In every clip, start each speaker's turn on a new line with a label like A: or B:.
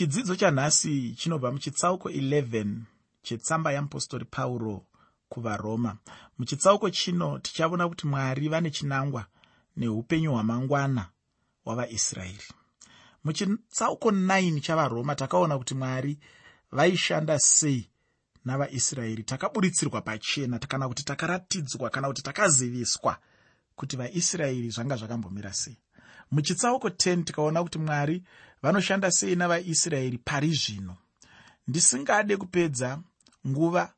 A: chidzidzo chanhasi chinobva muchitsauko 11 chetsamba yeapostori pauro kuvaroma. Muchitsauko chino tichaona kuti mwari vane chinangwa neupenyu hwamangwana hwavaisraeri muchitsauko 9 chavaroma takaona kuti mwari vaishanda sei navaisraeri. Takaburitsirwa pachena kana kuti takaratidzwa kana kuti takaziviswa kuti vaisraeri zvanga zvakambomira sei muchitsauko 10 tikaona kuti mwari vanoshanda sei navaisraeri pari zvino. Ndisingade kupedza nguva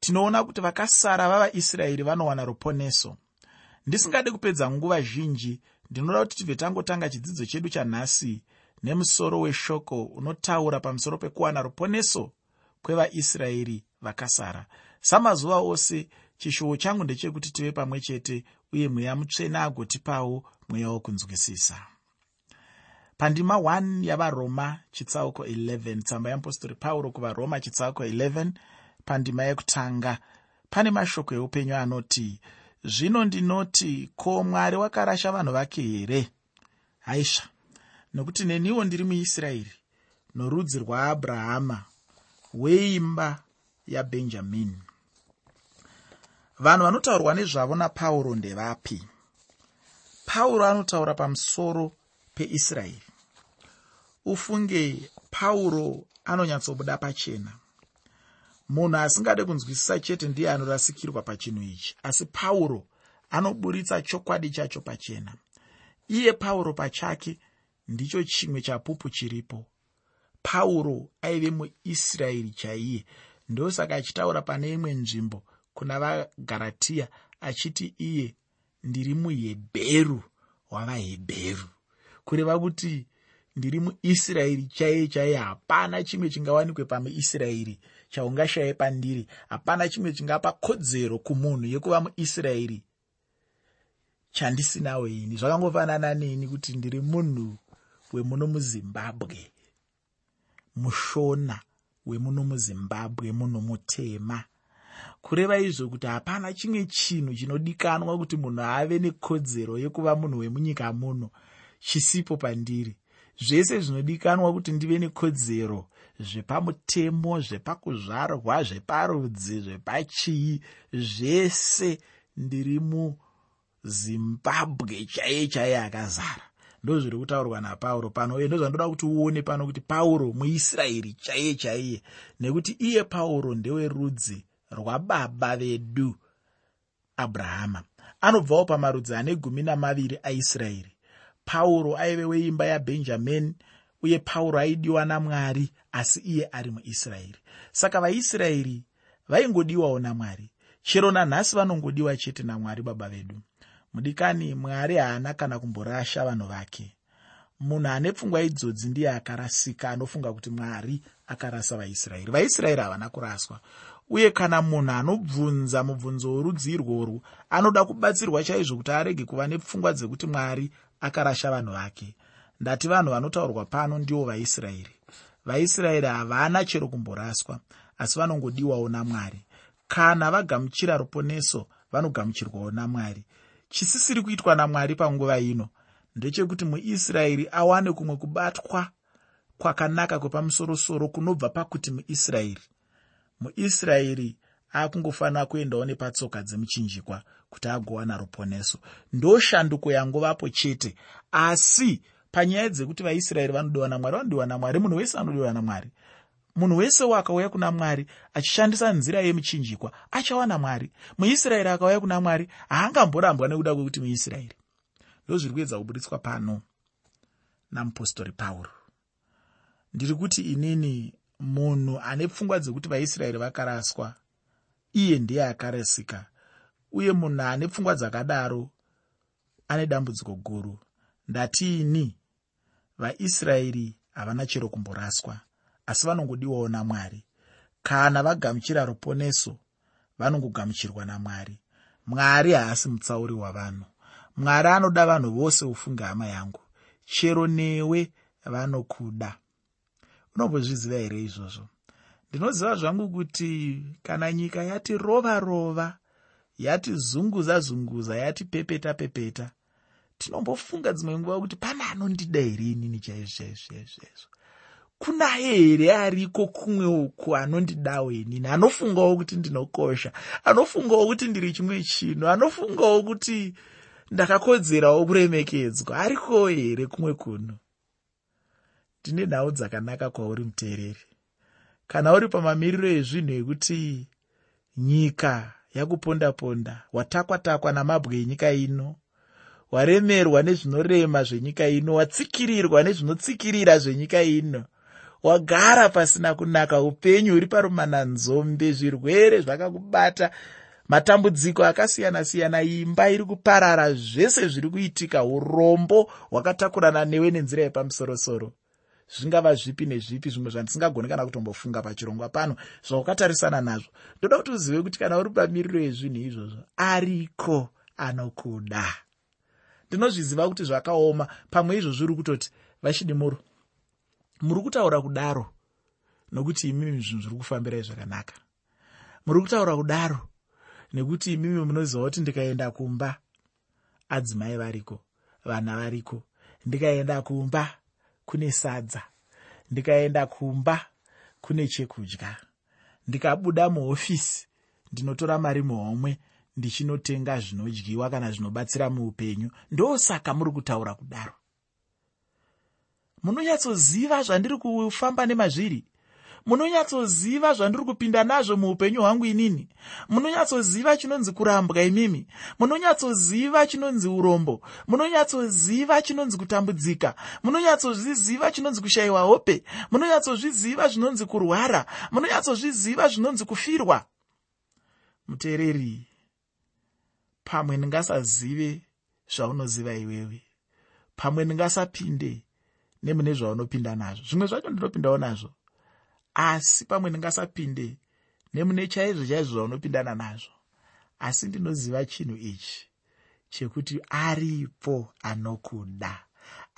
A: tinoona kuti vakasara vavaisraeri vanowana ruponeso. Ndisingade kupedza nguva zhinji ndinoda kuti tibve tangotanga chidzidzo chedu chanhasi nemusoro weshoko unotaura pamusoro pekuwana ruponeso kwevaisraeri vakasara. Samazuva ose chishuwo changu ndechekuti tive pamwe chete uye mweya mutsvene agotipawo mweya wokunzwisisa. Pandima 1 yavaroma chitsauko 11 tsamba yeapostori pauro kuvaroma chitsauko 11 pandima yekutanga pane mashoko eupenyu anoti zvino ndinoti ko mwari wakarasha vanhu vake here? Haisva nokuti neniwo ndiri muisraeri norudzi rwaabrahama weimba yabhenjamini vanhu vanotaurwa nezvavo napauro ndevapi? Pauro anotaura pamusoro peisraeri. Ufunge pauro anonyatsobuda pachena. Munhu asingade kunzwisisa chete ndiye anorasikirwa pachinhu ichi asi pauro anoburitsa chokwadi chacho pachena. Iye pauro pachake ndicho chimwe chapupu chiripo. Pauro aive muisraeri chaiye. Ndosaka achitaura pane imwe nzvimbo kuna vagaratiya achiti iye ndiri muhebheru wavahebheru kureva kuti ndiri muisraeri chaiye chaiye hapana chimwe chingawanikwe pamuisraeri chaungashaye pandiri. Hapana chimwe chingapa kodzero kumunhu yekuva muisraeri. Chandisinawo ini. Zvakangofanana neni kuti ndiri munhu wemuno muzimbabwe mushona wemuno muzimbabwe munhu mutema kureva izvo kuti hapana chimwe chinhu chinodikanwa kuti munhu ave nekodzero yekuva munhu wemunyika muno chisipo pandiri. Zvese zvinodikanwa kuti ndive nekodzero zvepamutemo zvepakuzvarwa zveparudzi zvepachii zvese ndiri muzimbabwe chaiye chaiye akazara. Ndozviri kutaurwa napauro pano uye ndozvandoda kuti uone pano kuti pauro muisraeri chaiye chaiye nekuti iye pauro ndewerudzi rwababa vedu abrahama. Anobvawo pamarudzi ane gumi namaviri aisraeri. Pauro aive weimba yabhenjamini uye pauro aidiwa namwari asi iye ari muisraeri. Saka vaisraeri vaingodiwawo namwari. Chero nanhasi vanongodiwa chete namwari baba vedu. Mudikani mwari haana kana kumborasha vanhu vake. Munhu ane pfungwa idzodzi ndiye akarasika anofunga kuti mwari akarasa vaisraeri. Vaisraeri havana kuraswa uye kana munhu anobvunza mubvunzo worudzi irworwu anoda kubatsirwa chaizvo kuti arege kuva nepfungwa dzekuti mwari akarasha vanhu vake. Ndati vanhu vanotaurwa pano ndivo vaisraeri. Vaisraeri havana chero kumboraswa asi vanongodiwawo namwari. Kana vagamuchira ruponeso vanogamuchirwawo namwari. Chisisiri kuitwa namwari panguva ino ndechekuti muisraeri awane kumwe kubatwa kwakanaka kwepamusorosoro kunobva pakuti muisraeri muisraeri akungofanira kuendawo nepatsoka dzemuchinjikwa kuti agowana ruponeso ndoshanduko yangovapo chete. Asi panyaya dzekuti vaisraeri vanodiwa namwari vanodiwa namwari munhu wese anodiwa namwari. Munhu wese wakauya kuna mwari achishandisa nzira yemuchinjikwa achawana mwari muisraeri akauya kuna mwari haangamborambwa nekuda kwekuti muisraeri. Ndozviri kuedza kuburitswa pano namupostori pauro. Ndiri kuti inini munhu ane pfungwa dzekuti vaisraeri vakaraswa iye ndiye akarasika uye munhu ane pfungwa dzakadaro ane dambudziko guru. Ndatiini? Vaisraeri havana chero kumboraswa asi vanongodiwawo namwari. Kana vagamuchira ruponeso vanongogamuchirwa namwari. Mwari haasi mutsauri wavanhu. Mwari anoda vanhu vose ufunge hama yangu. Chero newe vanokuda unombozviziva here izvozvo? Ndinoziva zvangu kuti kana nyika yati rova rova yati zunguza zunguza yati pepeta pepeta tinombofunga dzimwe nguva kuti pane anondida here inini chaizvo chaizvo chaizvo chaizvo? Hakunaye here ariko kumwe uku anondidawo inini? Anofungawo kuti ndinokosha anofungawo kuti ndiri chimwe chinhu anofungawo kuti ndakakodzerawo kuremekedzwa arikowo here kumwe kuno ndine nhau dzakanaka kwauri muteereri. Kana uri pamamiriro ezvinhu ekuti nyika yakuponda ponda watakwa takwa namabwe enyika ino waremerwa nezvinorema zvenyika ino watsikirirwa nezvinotsikirira zvenyika ino wagara pasina kunaka upenyu huri parumananzombe zvirwere zvakakubata matambudziko akasiyana-siyana imba iri kuparara zvese zviri kuitika urombo hwakatakurana newe nenzira yepamusorosoro zvingava zvipi nezvipi zvimwe zvandisingagoni kana kutombofunga pachirongwa pano. Zvawakatarisana nazvo. Ndoda kuti uzive kuti kana uri pamiriro yezvinhu izvozvo ariko anokuda. Ndinozviziva kuti zvakaoma. Pamwe izvozvo uri kutoti vachidimuro muri kutaura kudaro nokuti imimi zvinhu zviri kufambirai zvakanaka. Muri kutaura kudaro nekuti imimi munoziva kuti ndikaenda kumba. Adzimai variko vana variko ndikaenda kumba kune sadza. Ndikaenda kumba kune chekudya. Ndikabuda muhofisi ndinotora mari muhomwe ndichinotenga zvinodyiwa kana zvinobatsira muupenyu. Ndosaka muri kutaura kudaro. Munonyatsoziva zvandiri kufamba nemazviri munonyatsoziva zvandiri kupinda nazvo muupenyu hwangu inini? Munonyatsoziva chinonzi kurambwa imimi? Munonyatsoziva chinonzi urombo? Munonyatsoziva chinonzi kutambudzika? Munonyatsozviziva chinonzi kushayiwa hope? Munonyatsozviziva zvinonzi kurwara? Munonyatsozviziva zvinonzi kufirwa? Muteereri pamwe ndingasazive zvaunoziva iwewe. Pamwe ndingasapinde nemune zvaunopinda nazvo. Zvimwe zvacho ndinopindawo nazvo asi pamwe ndingasapinde nemune chaizvo chaizvo zvaunopindana nazvo asi ndinoziva chinhu ichi chekuti aripo anokuda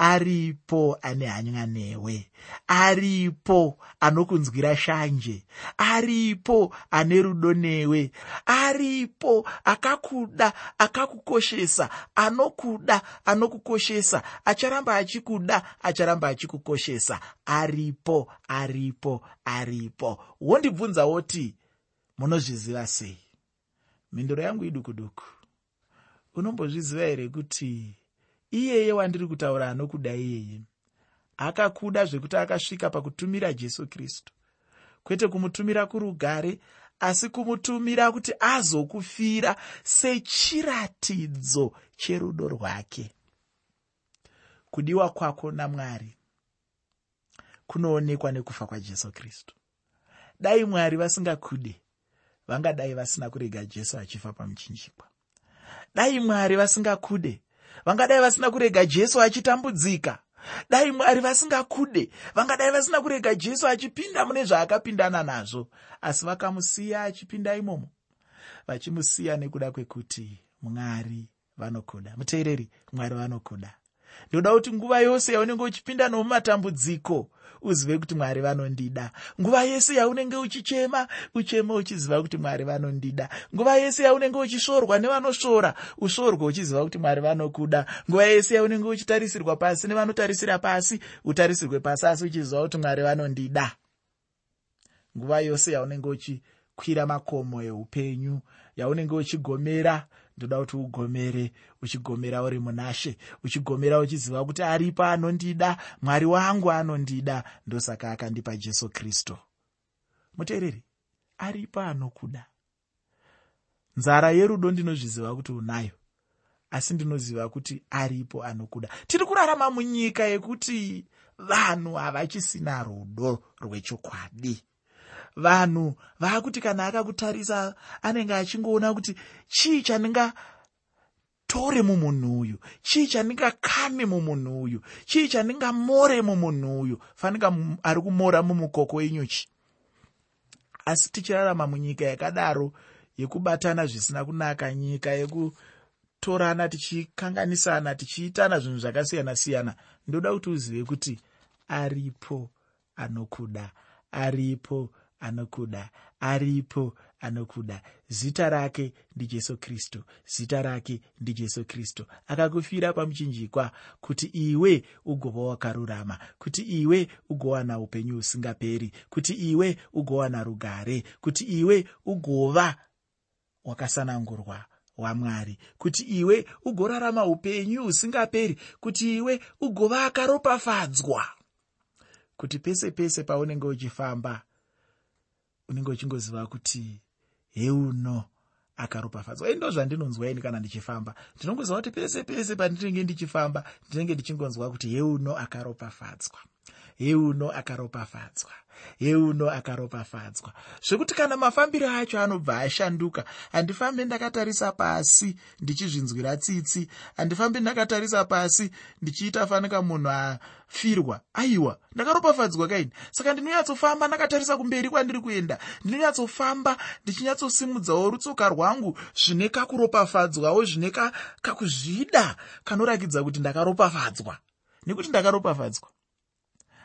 A: aripo ane hanya newe aripo anokunzwira shanje aripo ane rudo newe aripo akakuda akakukoshesa anokuda anokukoshesa acharamba achikuda acharamba achikukoshesa. Aripo aripo aripo. Wondibvunza woti munozviziva sei? Mhinduro yangu iduku duku unombozviziva here kuti iyeye wandiri kutaura anokuda iyeye. Akakuda zvekuti akasvika pakutumira jesu kristu. Kwete kumutumira kurugare asi kumutumira kuti azokufira sechiratidzo cherudo rwake. Kudiwa kwako namwari kunoonekwa nekufa kwajesu kristu. Dai mwari vasingakude vangadai vasina kurega jesu achifa pamuchinjikwa. Dai mwari vasingakude vangadai vasina kurega jesu achitambudzika. Dai mwari vasingakude. Vangadai vasina kurega jesu achipinda mune zvaakapindana nazvo. Asi vakamusiya achipinda imomo. Vachimusiya nekuda kwekuti mwari vanokuda muteereri mwari vanokuda ndoda kuti nguva yose yaunenge uchipinda nomumatambudziko uzive kuti mwari vanondida. Nguva yese yaunenge uchichema uchema uchiziva kuti mwari vanondida. Nguva yese yaunenge uchisvorwa nevanosvora usvorwe uchiziva kuti mwari vanokuda. Nguva yese yaunenge uchitarisirwa pasi nevanotarisira pasi utarisirwe pasi asi uchiziva kuti mwari vanondida. Nguva yose yaunenge uchikwira makomo eupenyu. Yaunenge uchigomera ndoda kuti ugomere uchigomera uri munashe uchigomera uchiziva kuti aripo anondida mwari wangu anondida ndosaka akandipa jesu kristu. Muteereri aripo anokuda. Nzara yerudo ndinozviziva kuti unayo asi ndinoziva kuti aripo anokuda. Tiri kurarama munyika yekuti vanhu havachisina rudo rwechokwadi vanhu vaakuti kana akakutarisa anenge achingoona kuti chii chandingatore mumunhu uyu? Chii chandingakame mumunhu uyu? Chii chandingamore mumunhu uyu? Fanika ari kumora mumukoko wenyuchi asi tichirarama munyika yakadaro yekubatana zvisina kunaka nyika yekutorana tichikanganisana tichiitana zvinhu zvakasiyana-siyana ndoda kuti uzive kuti aripo anokuda aripo anokuda aripo anokuda. Zita rake ndijesu kristu. Zita rake ndijesu kristu. Akakufira pamuchinjikwa kuti iwe ugova wakarurama kuti iwe ugowana upenyu husingaperi kuti iwe ugowana rugare kuti iwe ugova wakasanangurwa wamwari kuti iwe ugorarama upenyu husingaperi kuti iwe ugova akaropafadzwa. Kuti pese pese paunenge uchifamba unenge uchingoziva kuti heuno akaropafadzwa. Ndo zvandinonzwa ini kana ndichifamba. Ndinongoziva kuti pese pese pandinenge ndichifamba ndinenge ndichingonzwa kuti heuno akaropafadzwa. Yeuno akaropafadzwa yeuno akaropafadzwa. Zvekuti kana mafambiro acho anobva ashanduka handifambe ndakatarisa pasi ndichizvinzwira tsitsi handifambe ndakatarisa pasi ndichiita fanika munhu afirwa aiwa ndakaropafadzwa kaini? Saka ndinonyatsofamba ndakatarisa kumberi kwandiri kuenda ndinonyatsofamba ndichinyatsosimudzwawo rutsoka rwangu zvine kakuropafadzwawo zvine kakuzvida kanorakidza kuti ndakaropafadzwa. Nekuti ndakaropafadzwa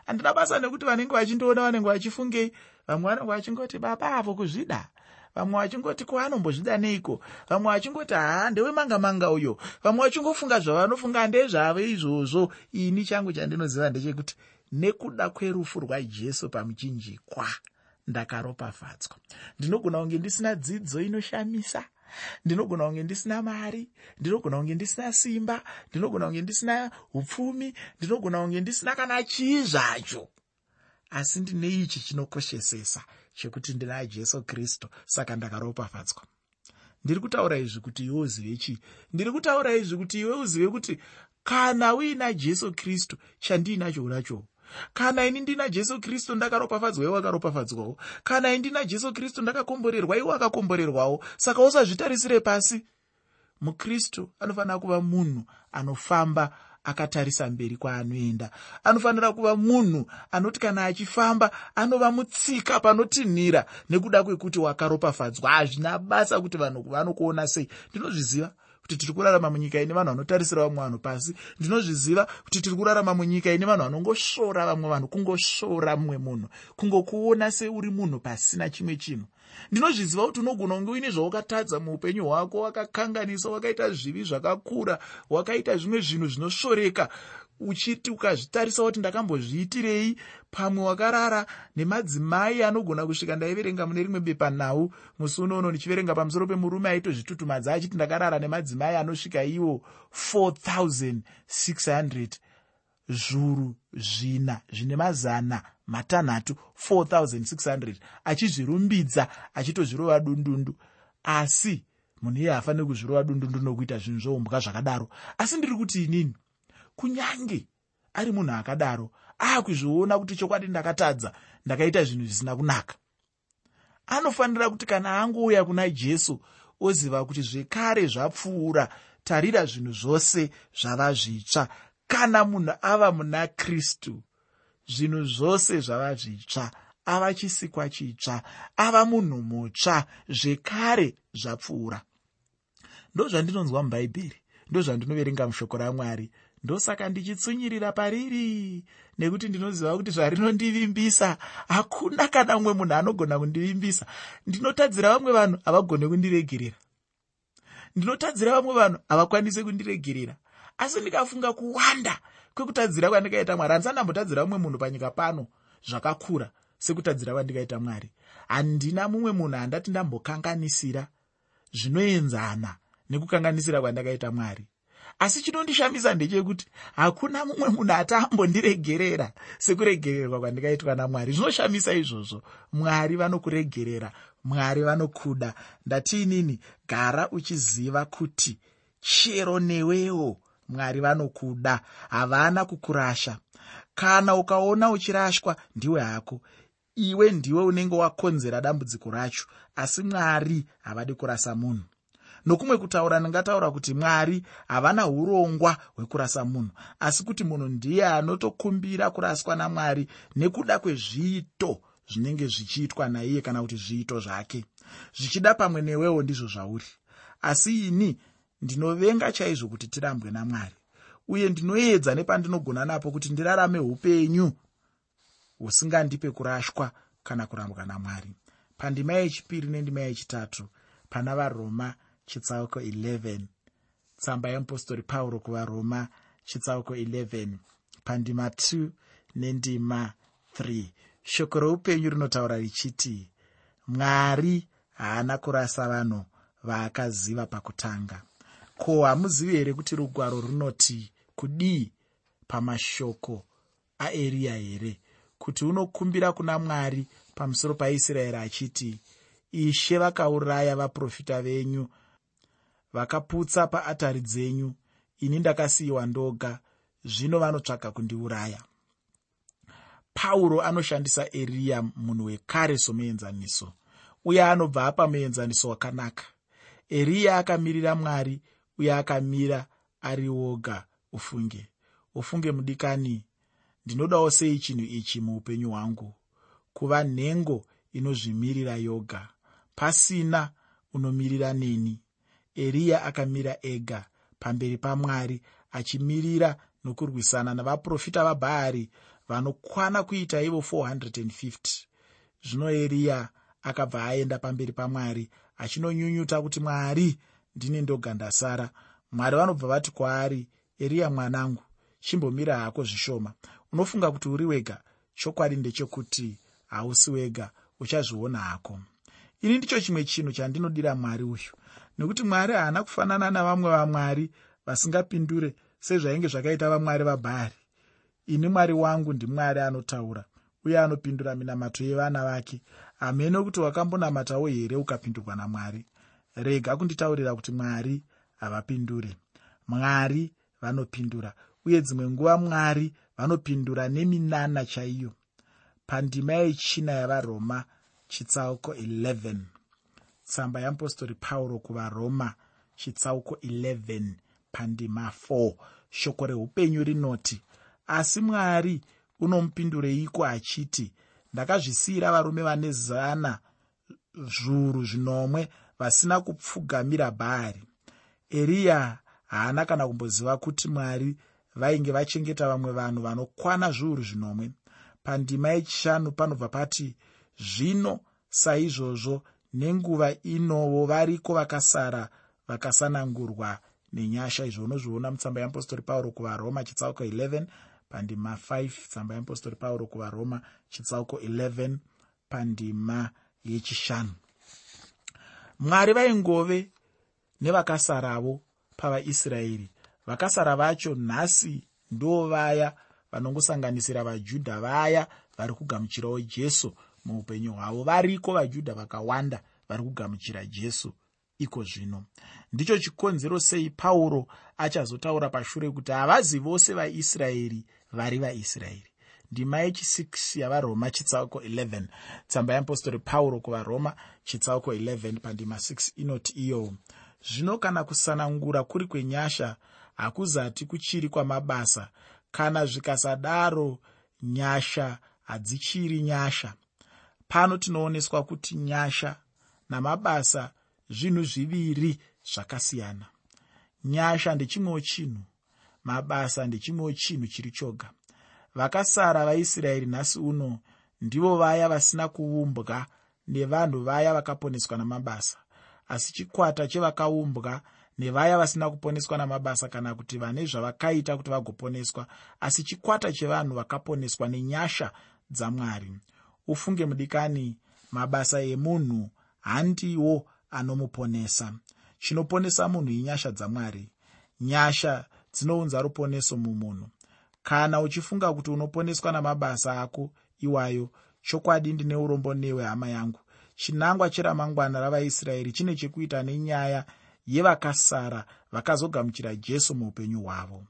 A: handina basa nekuti vanenge vachindiona vanenge vachifungei. Vamwe vanenge vachingoti baba avo kuzvida. Vamwe vachingoti kwanombozvida neiko? Vamwe vachingoti haa ndewemanga manga uyo. Vamwe vachingofunga zvavanofunga ndezvavo izvozvo. Ini changu chandinoziva ndechekuti nekuda kwerufu rwajesu pamuchinjikwa ndakaropafadzwa. Ndinogona kunge ndisina dzidzo inoshamisa ndinogona kunge ndisina mari ndinogona kunge ndisina simba ndinogona kunge ndisina upfumi ndinogona kunge ndisina kana chii zvacho. Asi ndine ichi chinokoshesesa chekuti ndina jesu kristu saka ndakaropafadzwa ndiri kutaura izvi kuti iwe uzive chii? Ndiri kutaura izvi kuti iwe uzive kuti kana uina jesu kristu chandiinacho unachowo kana ini ndina jesu kristu ndakaropafadzwa iwe wakaropafadzwawo kana ini ndina jesu kristu ndakakomborerwa iwe wakakomborerwawo saka usazvitarisire pasi. Mukristu anofanira kuva munhu anofamba akatarisa mberi kwaanoenda. Anofanira kuva munhu anoti kana achifamba anova mutsika panotinhira nekuda kwekuti wakaropafadzwa. Hazvina basa kuti vanhu vanokuona sei. Ndinozviziva kuti tiri kurarama munyika ine vanhu vanotarisira vamwe vanhu pasi. Ndinozviziva kuti tiri kurarama munyika ine vanhu vanongosvora vamwe vanhu kungosvora mumwe munhu kungokuona seuri munhu pasina chimwe chinhu. Ndinozviziva kuti unogona kunge uine zvaukatadza muupenyu hwako wakakanganisa wakaita zvivi zvakakura wakaita zvimwe zvinhu zvinosvoreka uchiti ukazvitarisa kuti ndakambozviitirei pamwe wakarara nemadzimai anogona kusvika ndaiverenga mune rimwe bepanhau musi unoono ndichiverenga pamusoro pemurume aitozvitutumadza achiti ndakarara nemadzimai anosvika iwo 4600 zvuru zvina zvine mazana matanhatu 4600 achizvirumbidza achitozvirova dundundu. Asi munhu iye haafaniri kuzvirova dundundu nokuita zvinhu zvoumbwa zvakadaro. Asi ndiri kuti inini kunyange ari munhu akadaro aakuzviona kuti chokwadi ndakatadza ndakaita zvinhu zvisina kunaka. Anofanira kuti kana angouya kuna jesu oziva kuti zvekare zvapfuura tarira zvinhu zvose zvava zvitsva. Kana munhu ava muna kristu zvinhu zvose zvava zvitsva ava chisikwa chitsva ava munhu mutsva zvekare zvapfuura. Ndozvandinonzwa mubhaibheri ndozvandinoverenga mushoko ramwari ndosaka ndichitsunyirira pariri nekuti ndinoziva kuti zvarinondivimbisa hakuna kana umwe munhu anogona kundivimbisa. Ndinotadzira vamwe vanhu havagone kundiregerera ndinotadzira vamwe vanhu havakwanisi kundiregerera asi ndikafunga kuwanda kwekutadzira kwandikaita mwari. Handisandambotadzira mumwe munhu panyika pano zvakakura sekutadzira kwandikaita mwari. Handina mumwe munhu handati ndambokanganisira zvinoenzana nekukanganisira kwandakaita mwari asi chinondishambisa ndechekuti hakuna mumwe munhu atambondiregerera sekuregererwa kwandikaitwa namwari. Zvinoshamisa izvozvo mwari vanokuregerera mwari vanokuda. Ndatiinini gara uchiziva kuti chero newewo mwari vanokuda. Havana kukurasha. Kana ukaona uchirashwa ndiwe hako. Iwe ndiwe unenge wakonzera dambudziko racho asi mwari havadi kurasa munhu nokumwe kutaura ndingataura kuti mwari havana urongwa hwekurasa munhu asi kuti munhu ndiye anotokumbira kuraswa namwari nekuda kwezviito zvinenge zvichiitwa naiye kana kuti zviito zvake. Zvichida pamwe newewo ndizvo zvauri. Asi ini ndinovenga chaizvo kuti tirambwe namwari uye ndinoedza nepandinogona napo kuti ndirarame upenyu husingandipe kurashwa kana kurambwa namwari. Pandima yechipiri nendima yechitatu pana varoma chitsauko 11 tsamba yeapostori pauro kuvaroma chitsauko 11 pandima 2 nendima 3 shoko roupenyu rinotaura richiti mwari haana kurasa vanhu vaakaziva pakutanga. Ko hamuzivi here kuti rugwaro runoti kudii pamashoko aeriya here? Kuti unokumbira kuna mwari pamusoro paisraeri achiti ishe vakauraya vaprofita venyu vakaputsa paatari dzenyu. Ini ndakasiyiwa ndoga. Zvino vanotsvaga kundiuraya. Pauro anoshandisa eriya munhu wekare somuenzaniso uye anobva apa muenzaniso wakanaka. Eriya akamirira mwari uye akamira ari woga. Ufunge ufunge mudikani. Ndinodawo sei chinhu ichi muupenyu hwangu? Kuva nhengo inozvimirira yoga. Pasina unomirira neni eriya akamira ega pamberi pamwari achimirira nokurwisana navaprofita vabhaari vanokwana kuita ivo 450 zvino eriya akabva aenda pamberi pamwari achinonyunyuta kuti mwari ndini ndoga ndasara mwari vanobva vati kwaari eriya mwanangu chimbomira hako zvishoma. Unofunga kuti uri wega. Chokwadi ndechekuti hausi wega uchazviona hako. Ini ndicho chimwe chinhu chandinodira mwari uyu nekuti mwari haana kufanana navamwe vamwari vasingapindure sezvainge zvakaita vamwari vabhari ini mwari wangu ndimwari anotaura uye anopindura minamato yevana vake. Hamene kuti wakambonamatawo here ukapindurwa namwari? Rega kunditaurira kuti mwari havapindure. Mwari vanopindura uye dzimwe nguva mwari vanopindura neminana chaiyo. Pandima yechina yavaroma chitsauko 11 tsamba yeapostori pauro kuvaroma chitsauko 11 pandima 4 shoko reupenyu rinoti asi mwari unomupidureiko achiti ndakazvisiyira varume vane zana zviuru zvinomwe vasina kupfugamira bhaari eriya haana kana kumboziva kuti mwari vainge vachengeta vamwe vanhu vanokwana zviuru zvinomwe. Pandima yechishanu panobva pati zvino saizvozvo nenguva inovo variko vakasara vakasanangurwa nenyasha. Izvo unozviona mutsamba yeapostori pauro kuvaroma chitsauko 11 pandima 5 tsamba yeapostori pauro kuvaroma chitsauko 11 pandima yechishanu. Mwari vaingove nevakasaravo pavaisraeri. Vakasara vacho nhasi ndo vaya vanongosanganisira vajudha vaya vari kugamuchirawo jesu muupenyu hwavo. Variko vajudha vakawanda vari kugamuchira jesu? Iko zvino. Ndicho chikonzero sei pauro achazotaura pashure kuti havazi vose vaisraeri vari vaisraeri? Ndima yechi6 yavaroma chitsauko 11 tsamba yeapostori pauro kuvaroma chitsauko 11 pandima 6 inoti iyo zvino kana kusanangura kuri kwenyasha hakuzati kuchiri kwamabasa. Kana zvikasadaro nyasha hadzichiri nyasha pano tinooneswa kuti nyasha namabasa zvinhu zviviri zvakasiyana. Nyasha ndechimwewo chinhu mabasa ndechimwewo chinhu chiri choga. Vakasara vaisraeri nhasi uno ndivo vaya vasina kuumbwa nevanhu vaya vakaponeswa namabasa. Asi chikwata chevakaumbwa nevaya vasina kuponeswa namabasa kana kuti vane zvavakaita kuti vagoponeswa asi chikwata chevanhu vakaponeswa nenyasha dzamwari ufunge mudikani mabasa emunhu handiwo anomuponesa. Chinoponesa munhu inyasha dzamwari nyasha dzinounza ruponeso mumunhu. Kana uchifunga kuti unoponeswa namabasa ako iwayo chokwadi ndine urombo newe hama yangu. Chinangwa cheramangwana ravaisraeri chine chekuita nenyaya yevakasara vakazogamuchira jesu muupenyu hwavo.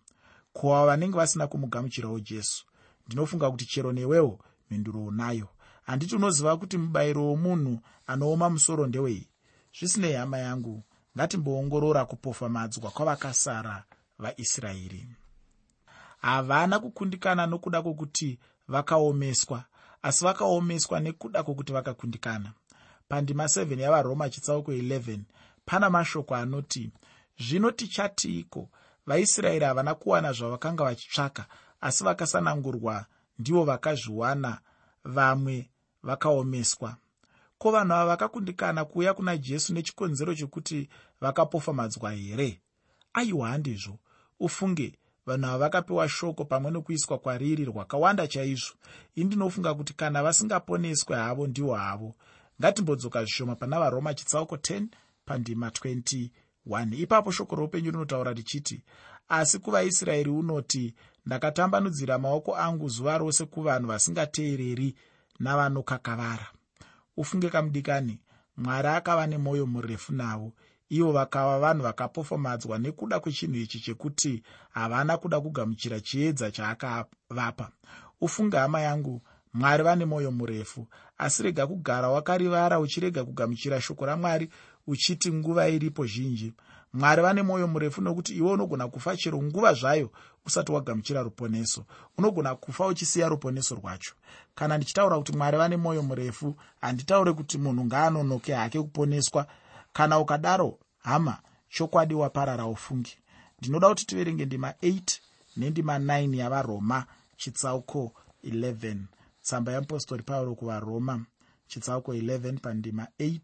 A: Kuva vanenge vasina kumugamuchirawo jesu? Ndinofunga kuti chero newewo mhinduro unayo handiti unoziva kuti mubayiro womunhu anooma musoro ndewei. Zvisinei hama yangu. Ngatimboongorora kupofamadzwa kwavakasara vaisraeri. Havana kukundikana nokuda kwokuti vakaomeswa asi vakaomeswa nekuda kwokuti vakakundikana. Pandima 7 yavaroma chitsauko 11 pana mashoko anoti zvino tichatiiko vaisraeri havana kuwana zvavakanga vachitsvaka asi vakasanangurwa ndivo vakazviwana vamwe vakaomeswa. Ko vanhu ava vakakundikana kuuya kuna jesu nechikonzero chokuti vakapofamadzwa here? Aiwa handizvo ufunge vanhu ava vakapiwa shoko pamwe nokuiswa kwariri rwakawanda chaizvo. Indinofunga kuti kana vasingaponeswe havo ndiwo havo. Ngatimbodzoka zvishoma pana varoma chitsauko 10 pandima 21 ipapo shoko roupenyu rinotaura richiti asi kuvaisraeri unoti ndakatambanudzira maoko angu zuva rose kuvanhu vasingateereri navanokakavara ufunge kamudikani mwari akava nemwoyo murefu navo. Ivo vakava vanhu vakapofomadzwa nekuda kwechinhu ichi chekuti havana kuda kugamuchira chiedza chaakavapa. Ufunge hama yangu mwari vane mwoyo murefu asi rega kugara wakarivara uchirega kugamuchira shoko ramwari uchiti nguva iripo zhinji. Mwari vane mwoyo murefu nokuti iwe unogona kufa chero nguva zvayo usati wagamuchira ruponeso. Unogona kufa uchisiya ruponeso rwacho. Kana ndichitaura kuti mwari vane mwoyo murefu handitaure kuti munhu ngaanonoke hake kuponeswa. Kana ukadaro hama chokwadi waparara ufungi. Ndinoda kuti tiverenge ndima 8 nendima 9 yavaroma chitsauko 11 tsamba yeapostori pauro kuvaroma chitsauko 11 pandima 8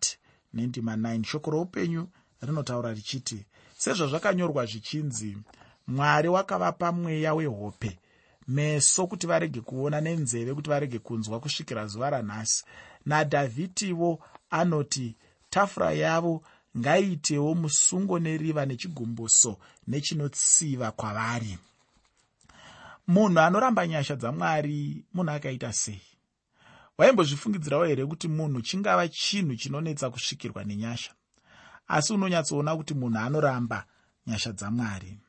A: nendima 9 shoko roupenyu rinotaura richiti sezvazvakanyorwa zvichinzi mwari wakavapa mweya wehope meso kuti varege kuona nenzeve kuti varege kunzwa kusvikira zuva ranhasi. Nadhavhidhiwo anoti tafura yavo ngaiitewo musungo neriva nechigumbuso nechinotsiva kwavari munhu anoramba nyasha dzamwari munhu akaita sei waimbozvifungidzirawo here kuti munhu chingava chinhu chinonetsa kusvikirwa nenyasha? Asi unonyatsoona kuti munhu anoramba nyasha dzamwari.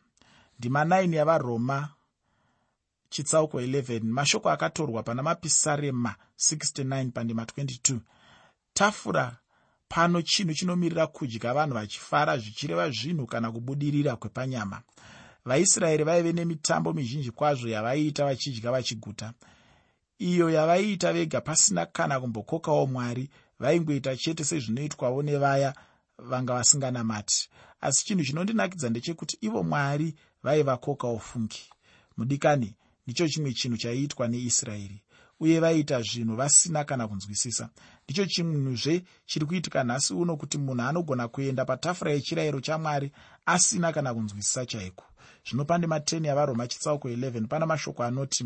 A: Ndima 9 yavaroma chitsauko 11 mashoko akatorwa pana mapisarema 69 pandima 22 tafura pano chinhu chinomirira kudya vanhu vachifara zvichireva zvinhu kana kubudirira kwepanyama. Vaisraeri vaive nemitambo mizhinji kwazvo yavaiita vachidya vachiguta iyo yavaiita vega pasina kana kumbokokawo mwari vaingoita chete sezvinoitwawo nevaya vanga vasinganamati. Asi chinhu chinondinakidza ndechekuti ivo mwari vaivakokawo fungi. Mudikani ndicho chimwe chinhu chaiitwa neisraeri uye vaiita zvinhu vasina kana kunzwisisa. Ndicho chinhuzve chiri kuitika nhasi uno kuti munhu anogona kuenda patafura yechirayiro chamwari asina kana kunzwisisa chaiko. Zvino pandima 10 yavaroma chitsauko 11 pana mashoko anoti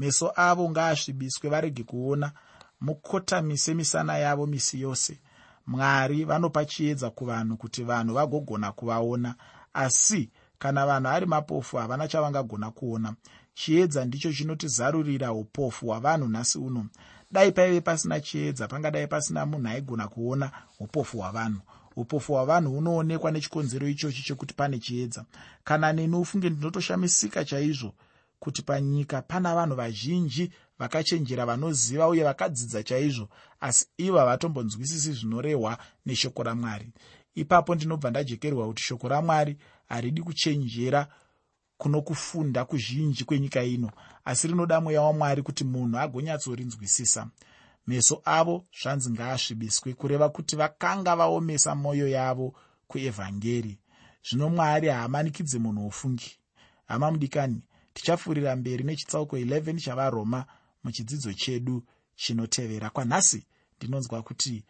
A: meso avo ngaasvibiswe varege kuona mukotamise misana yavo misi yose. Mwari vanopa chiedza kuvanhu kuti vanhu vagogona kuvaona asi kana vanhu ari mapofu havana chavangagona kuona. Chiedza ndicho chinotizarurira upofu hwavanhu nhasi uno. Dai paive pasina chiedza pangadai pasina munhu aigona kuona upofu hwavanhu. Upofu hwavanhu hunoonekwa nechikonzero ichochi chekuti pane chiedza. Kana neni ufunge ndinotoshamisika chaizvo kuti panyika pana vanhu vazhinji vakachenjera vanoziva uye vakadzidza chaizvo asi ivo havatombonzwisisi zvinorehwa neshoko ramwari. Ipapo ndinobva ndajekerwa kuti shoko ramwari haridi kuchenjera kuno kufunda kuzhinji kwenyika ino asi rinoda mweya wamwari kuti munhu agonyatsorinzwisisa. Meso avo zvanzi ngaasvibiswe kureva kuti vakanga vaomesa mwoyo yavo kuevhangeri. Zvino mwari haamanikidze munhu wofungi hama mudikani tichafurira mberi nechitsauko 11 chavaroma muchidzidzo chedu chinotevera. Kwanhasi ndinonzwa kuti